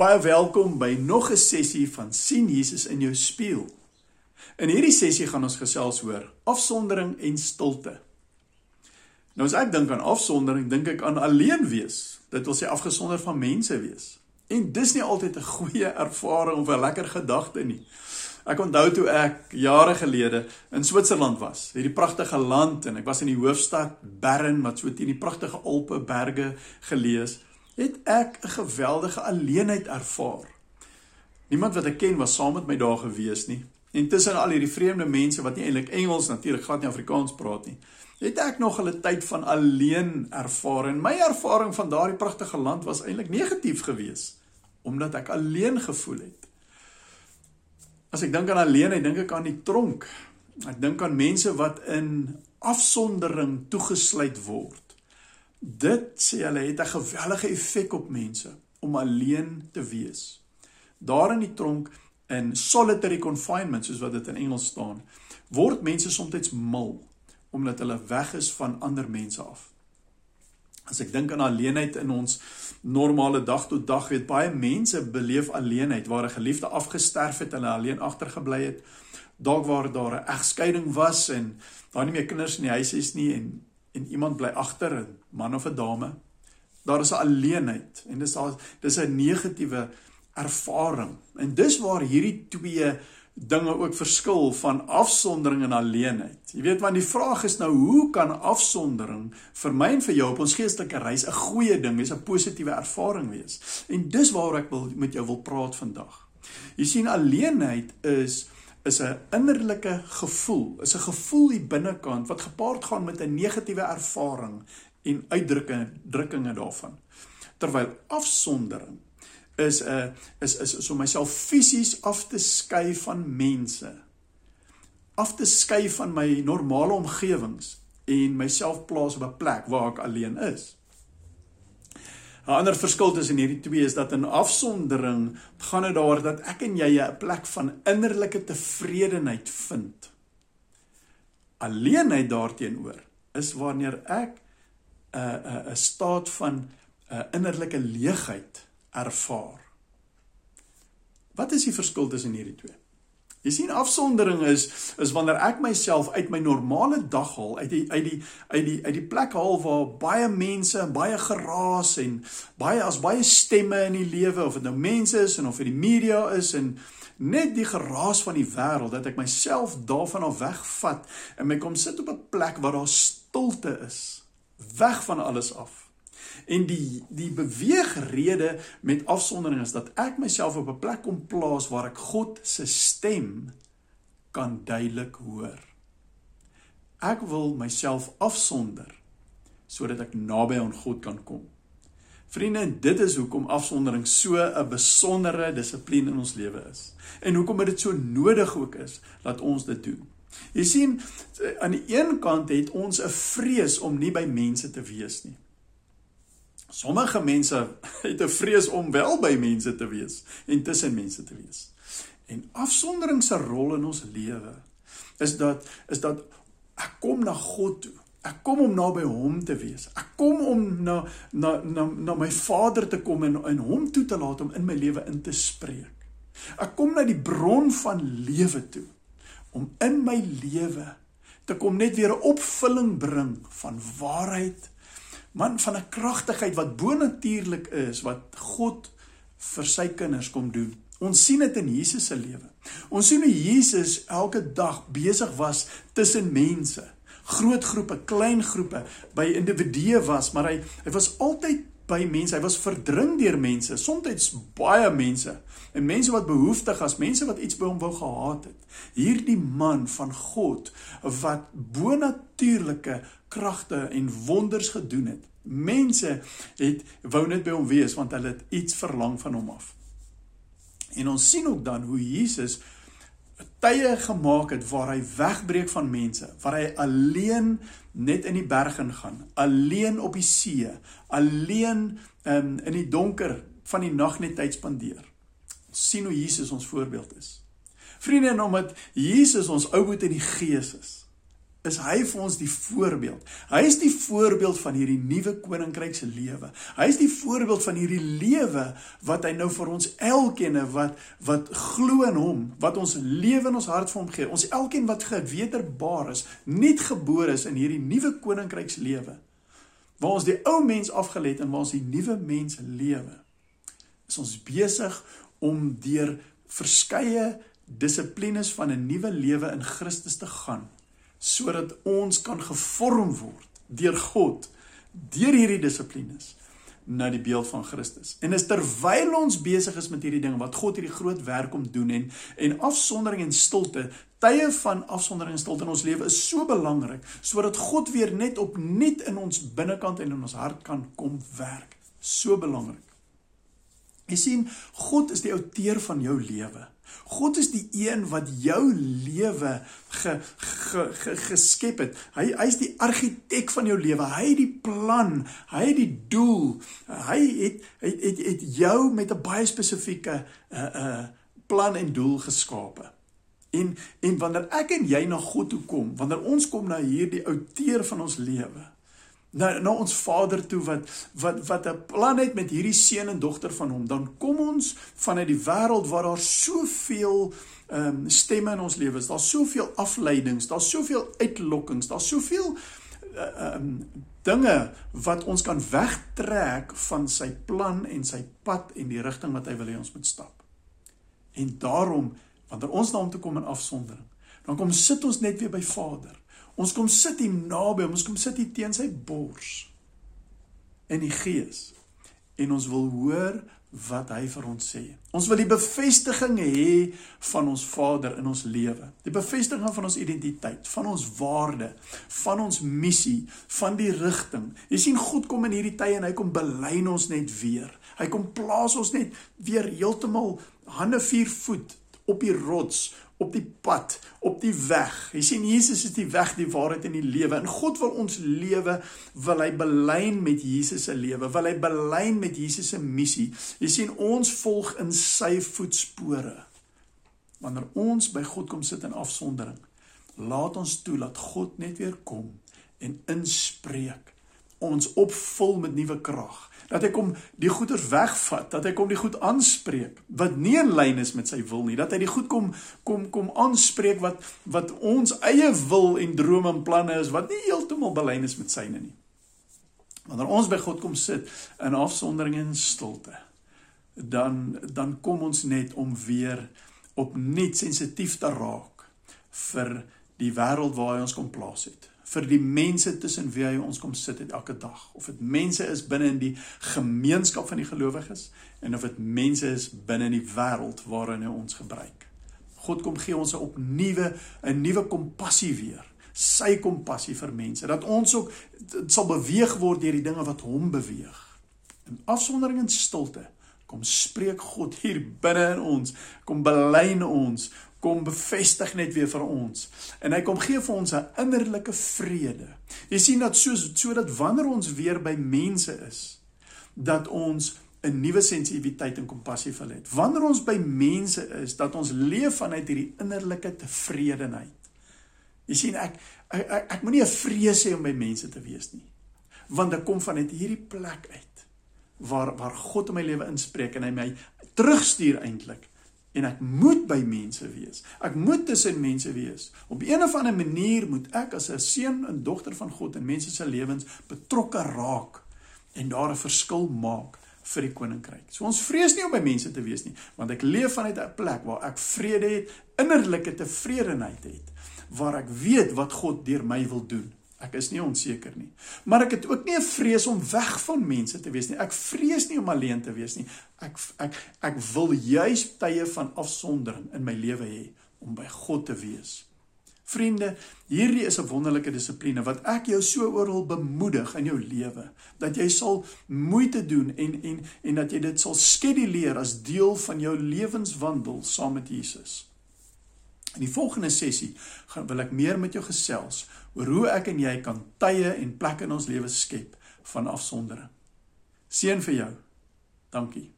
Baie welkom by nog 'n sessie van sien Jesus in jou spieël. In hierdie sessie gaan ons gesels oor afsondering en stilte. Nou as ek dink aan afsondering, dink ek aan alleen wees. Dit wil sê afgesonder van mense wees. En dis nie altyd 'n goeie ervaring of 'n lekker gedagte nie. Ek onthou toe ek jare gelede in Switserland was, hierdie pragtige land en ek was in die hoofstad Bern wat so teen die pragtige Alpe berge gelees het ek 'n geweldige alleenheid ervaar. Niemand wat ek ken was saam met my daar gewees nie. En tussen al hierdie vreemde mense wat nie eintlik Engels natuurlik glad nie Afrikaans praat nie, het ek nog 'n tyd van alleen ervaar en my ervaring van daardie pragtige land was eintlik negatief geweest omdat ek alleen gevoel het. As ek dink aan alleenheid, dink ek aan die tronk. Ek dink aan mense wat in afsondering toegesluit word. Dit sê hulle het 'n gewellige effek op mense om alleen te wees. Daar in die tronk in solitary confinement soos wat dit in Engels staan, word mense soms mal omdat hulle weg is van ander mense af. As ek dink aan alleenheid in ons normale dag tot dag, weet baie mense beleef alleenheid waar 'n geliefde afgesterf het en hulle alleen agtergebly het. Dalk waar daar 'n egskeiding was en daar nie meer kinders in die huis is nie en en iemand bly agter 'n man of 'n dame. Daar is 'n alleenheid en dis daar dis 'n negatiewe ervaring. En dis waar hierdie twee dinge ook verskil van afsondering en alleenheid. Jy weet want die vraag is nou hoe kan afsondering vir my en vir jou op ons geestelike reis 'n goeie ding, is 'n positiewe ervaring wees. En dis waaroor ek wil met jou wil praat vandag. Jy sien alleenheid is is 'n innerlike gevoel, is 'n gevoel hier binnekant wat gepaard gaan met 'n negatiewe ervaring en uitdrukkinge drukkinge daarvan. Terwyl afsondering is 'n is is is om myself fisies af te skei van mense. Af te skei van my normale omgewings en myself plaas op 'n plek waar ek alleen is. 'n Ander verskil tussen hierdie twee is dat in afsondering gaan dit daaroor dat ek en jy 'n plek van innerlike tevredenheid vind. Alleenheid daarteenoor is wanneer ek 'n 'n 'n staat van 'n innerlike leegheid ervaar. Wat is die verskil tussen hierdie twee? Jy sien afsondering is is wanneer ek myself uit my normale dag haal, uit die uit die uit die uit die plek haal waar baie mense en baie geraas en baie as baie stemme in die lewe of dit nou mense is en of dit die media is en net die geraas van die wêreld dat ek myself daarvan af wegvat en my kom sit op 'n plek waar daar stilte is, weg van alles af. En die die beweegrede met afsondering is dat ek myself op 'n plek kom plaas waar ek God se stem kan duidelik hoor. Ek wil myself afsonder sodat ek naby aan God kan kom. Vriende, dit is hoekom afsondering so 'n besondere dissipline in ons lewe is. En hoekom dit so nodig ook is dat ons dit doen. Jy sien, aan die een kant het ons 'n vrees om nie by mense te wees nie. Sommige mense het 'n vrees om wel by mense te wees en tussen mense te wees. En afsondering se rol in ons lewe is dat is dat ek kom na God toe. Ek kom om naby hom te wees. Ek kom om na na na na my Vader te kom en in hom toe te laat om in my lewe in te spreek. Ek kom na die bron van lewe toe om in my lewe te kom net weer 'n opvulling bring van waarheid man van 'n kragtigheid wat bonatuurlik is wat God vir sy kinders kom doen. Ons sien dit in Jesus se lewe. Ons sien hoe Jesus elke dag besig was tussen mense, groot groepe, klein groepe, by individue was, maar hy hy was altyd by mense. Hy was verdring deur mense, soms baie mense en mense wat behoeftig was, mense wat iets by hom wou gehad het. Hierdie man van God wat bonatuurlike kragte en wonders gedoen het. Mense het wou net by hom wees want hulle het iets verlang van hom af. En ons sien ook dan hoe Jesus tye gemaak het waar hy wegbreek van mense, waar hy alleen net in die berg ingaan, alleen op die see, alleen um, in die donker van die nag net tyd spandeer. Ons sien hoe Jesus ons voorbeeld is. Vriende, en omdat Jesus ons ou boet in die gees is, is hy vir ons die voorbeeld. Hy is die voorbeeld van hierdie nuwe koninkryk se lewe. Hy is die voorbeeld van hierdie lewe wat hy nou vir ons elkeen wat wat glo in hom, wat ons lewe in ons hart vir hom gee. Ons elkeen wat gewederbaar is, nuut gebore is in hierdie nuwe koninkryk se lewe. Waar ons die ou mens afgelê het en waar ons die nuwe mens lewe. Is ons besig om deur verskeie dissiplines van 'n nuwe lewe in Christus te gaan sodat ons kan gevorm word deur God deur hierdie dissiplines na die beeld van Christus. En is terwyl ons besig is met hierdie ding wat God hierdie groot werk om doen en en afsondering en stilte, tye van afsondering en stilte in ons lewe is so belangrik sodat God weer net opnuut in ons binnekant en in ons hart kan kom werk. So belangrik. Jy sien, God is die outeur van jou lewe. God is die een wat jou lewe ge, ge, ge, geskep het. Hy hy is die argitek van jou lewe. Hy het die plan, hy het die doel. Hy het het het, het jou met 'n baie spesifieke uh uh plan en doel geskape. En en wanneer ek en jy na God toe kom, wanneer ons kom na hierdie outeur van ons lewe, na na ons Vader toe wat wat wat 'n plan het met hierdie seun en dogter van hom, dan kom ons vanuit die wêreld waar daar soveel ehm um, stemme in ons lewe is. Daar's soveel afleidings, daar's soveel uitlokkings, daar's soveel eh, ehm uh, um, dinge wat ons kan wegtrek van sy plan en sy pad en die rigting wat hy wil hê ons moet stap. En daarom wanneer ons na hom toe kom in afsondering, dan kom sit ons net weer by Vader Ons kom sit hier naby, ons kom sit hier teen sy bors in die gees en ons wil hoor wat hy vir ons sê. Ons wil die bevestiging hê van ons Vader in ons lewe. Die bevestiging van ons identiteit, van ons waarde, van ons missie, van die rigting. Jy sien God kom in hierdie tye en hy kom belyn ons net weer. Hy kom plaas ons net weer heeltemal hande vier voet op die rots op die pad, op die weg. Jy sien Jesus is die weg, die waarheid en die lewe. En God wil ons lewe wil hy belyn met Jesus se lewe, wil hy belyn met Jesus se missie. Jy sien ons volg in sy voetspore. Wanneer ons by God kom sit in afsondering, laat ons toe dat God net weer kom en inspreek. Ons opvul met nuwe krag. Dat hy kom die goeders wegvat, dat hy kom die goed aanspreek wat nie in lyn is met sy wil nie, dat hy die goed kom kom kom aanspreek wat wat ons eie wil en drome en planne is wat nie heeltemal belyn is met syne nie. Wanneer ons by God kom sit in afsondering en stilte, dan dan kom ons net om weer opnuut sensitief te raak vir die wêreld waar hy ons kom plaas het vir die mense tussen wie hy ons kom sit het elke dag. Of dit mense is binne in die gemeenskap van die gelowiges en of dit mense is binne in die wêreld waarin hy ons gebruik. God kom gee ons 'n opnuwe 'n nuwe kompassie weer. Sy kompassie vir mense dat ons ook sal beweeg word deur die dinge wat hom beweeg. In afsondering en stilte kom spreek God hier binne in ons, kom belyn ons kom bevestig net weer vir ons. En hy kom gee vir ons 'n innerlike vrede. Jy sien dat so sodat wanneer ons weer by mense is, dat ons 'n nuwe sensitiwiteit en kompassie vir het. Wanneer ons by mense is, dat ons leef vanuit hierdie innerlike tevredenheid. Jy sien ek ek, ek, ek moenie 'n vrees hê om by mense te wees nie. Want dit kom vanuit hierdie plek uit waar waar God in my lewe inspreek en hy my terugstuur eintlik en ek moet by mense wees. Ek moet tussen mense wees. Op 'n of ander manier moet ek as 'n seun en dogter van God in mense se lewens betrokke raak en daar 'n verskil maak vir die koninkryk. So ons vrees nie om by mense te wees nie, want ek leef vanuit 'n plek waar ek vrede het, innerlike tevredenheid het, waar ek weet wat God deur my wil doen. Ek is nie onseker nie. Maar ek het ook nie 'n vrees om weg van mense te wees nie. Ek vrees nie om alleen te wees nie. Ek ek ek wil juis tye van afsondering in my lewe hê om by God te wees. Vriende, hierdie is 'n wonderlike dissipline wat ek jou so oral bemoedig in jou lewe dat jy sal moeite doen en en en dat jy dit sal skeduleer as deel van jou lewenswandel saam met Jesus. In die volgende sessie gaan wil ek meer met jou gesels oor hoe ek en jy kan tye en plekke in ons lewe skep van afsondering. Seën vir jou. Dankie.